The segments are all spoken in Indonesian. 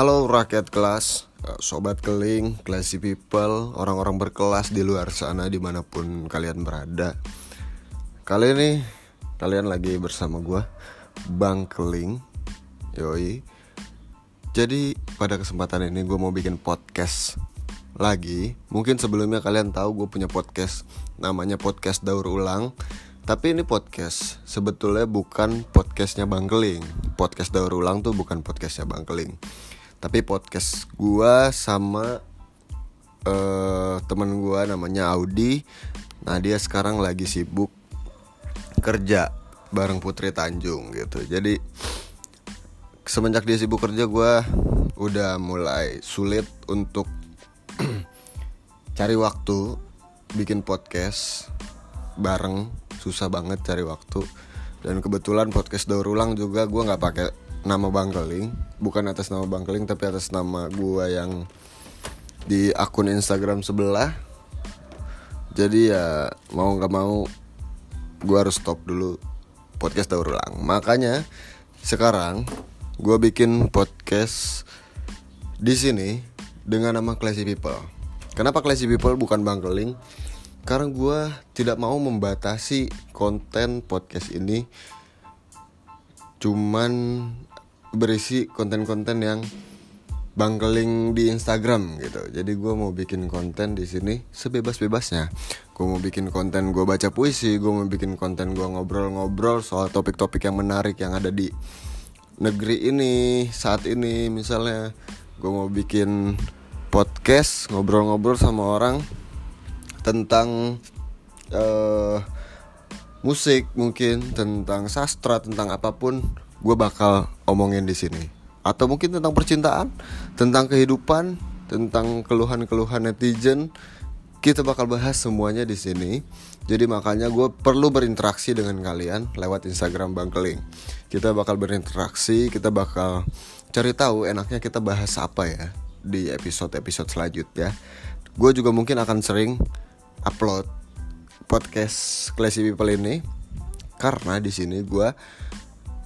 Halo rakyat kelas, eh, sobat keling, classy people, orang-orang berkelas di luar sana di mana pun kalian berada. Kali ini kalian lagi bersama gue, Bang Keling, yoi. Jadi pada kesempatan ini gue mau bikin podcast lagi. Mungkin sebelumnya kalian tahu gue punya podcast, namanya podcast daur ulang. Tapi ini podcast sebetulnya bukan podcastnya Bang Keling. Podcast daur ulang tuh bukan podcastnya Bang Keling tapi podcast gua sama uh, temen gua namanya Audi. Nah dia sekarang lagi sibuk kerja bareng Putri Tanjung gitu. Jadi semenjak dia sibuk kerja gua udah mulai sulit untuk cari waktu bikin podcast bareng. Susah banget cari waktu. Dan kebetulan podcast daur ulang juga gue nggak pakai nama Bang Keling bukan atas nama Bang Keling tapi atas nama gua yang di akun Instagram sebelah. Jadi ya mau nggak mau gua harus stop dulu podcast daur ulang. Makanya sekarang gua bikin podcast di sini dengan nama Classy People. Kenapa Classy People bukan Bang Keling karena gua tidak mau membatasi konten podcast ini. Cuman berisi konten-konten yang bangkeling di Instagram gitu. Jadi gue mau bikin konten di sini sebebas-bebasnya. Gue mau bikin konten gue baca puisi, gue mau bikin konten gue ngobrol-ngobrol soal topik-topik yang menarik yang ada di negeri ini saat ini. Misalnya gue mau bikin podcast ngobrol-ngobrol sama orang tentang uh, musik mungkin tentang sastra tentang apa pun gue bakal omongin di sini. Atau mungkin tentang percintaan tentang kehidupan tentang keluhan-keluhan netizen kita bakal bahas semuanya di sini. Jadi makanya gue perlu berinteraksi dengan kalian lewat Instagram Bang Keling. Kita bakal berinteraksi kita bakal cari tahu enaknya kita bahas apa ya di episode-episode selanjutnya. Gue juga mungkin akan sering upload podcast Classy People ini karena di sini gue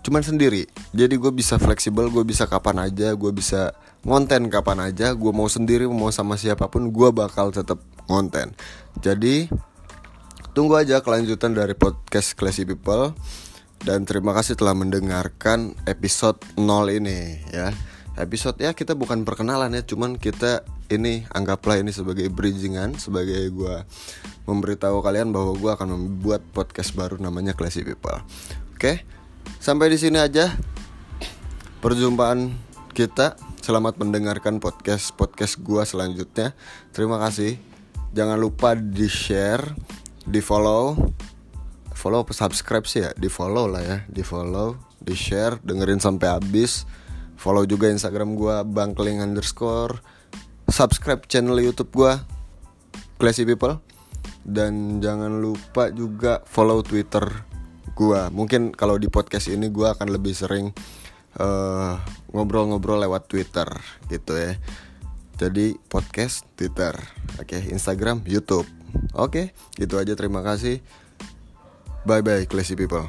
cuman sendiri jadi gue bisa fleksibel gue bisa kapan aja gue bisa ngonten kapan aja gue mau sendiri mau sama siapa pun gue bakal tetap ngonten. Jadi tunggu aja kelanjutan dari podcast Classy People dan terima kasih telah mendengarkan episode 0 ini ya. Episode ya kita bukan perkenalan ya cuman kita ini anggaplah ini sebagai bridgingan sebagai gue memberitahu kalian bahwa gue akan membuat podcast baru namanya Classy People. Oke? okay? Sampai di sini aja perjumpaan kita. Selamat mendengarkan podcast podcast gua selanjutnya. Terima kasih. Jangan lupa di share, di follow, follow apa subscribe sih ya, di follow lah ya, di follow, di share, dengerin sampai habis. Follow juga Instagram gua bangkling underscore. Subscribe channel YouTube gua Classy People. Dan jangan lupa juga follow Twitter gua. Mungkin kalau di podcast ini gua akan lebih sering eh, ngobrol-ngobrol lewat Twitter gitu ya. Jadi podcast Twitter. Oke okay, Instagram YouTube. Oke okay, gitu aja. Terima kasih. Bye bye classy people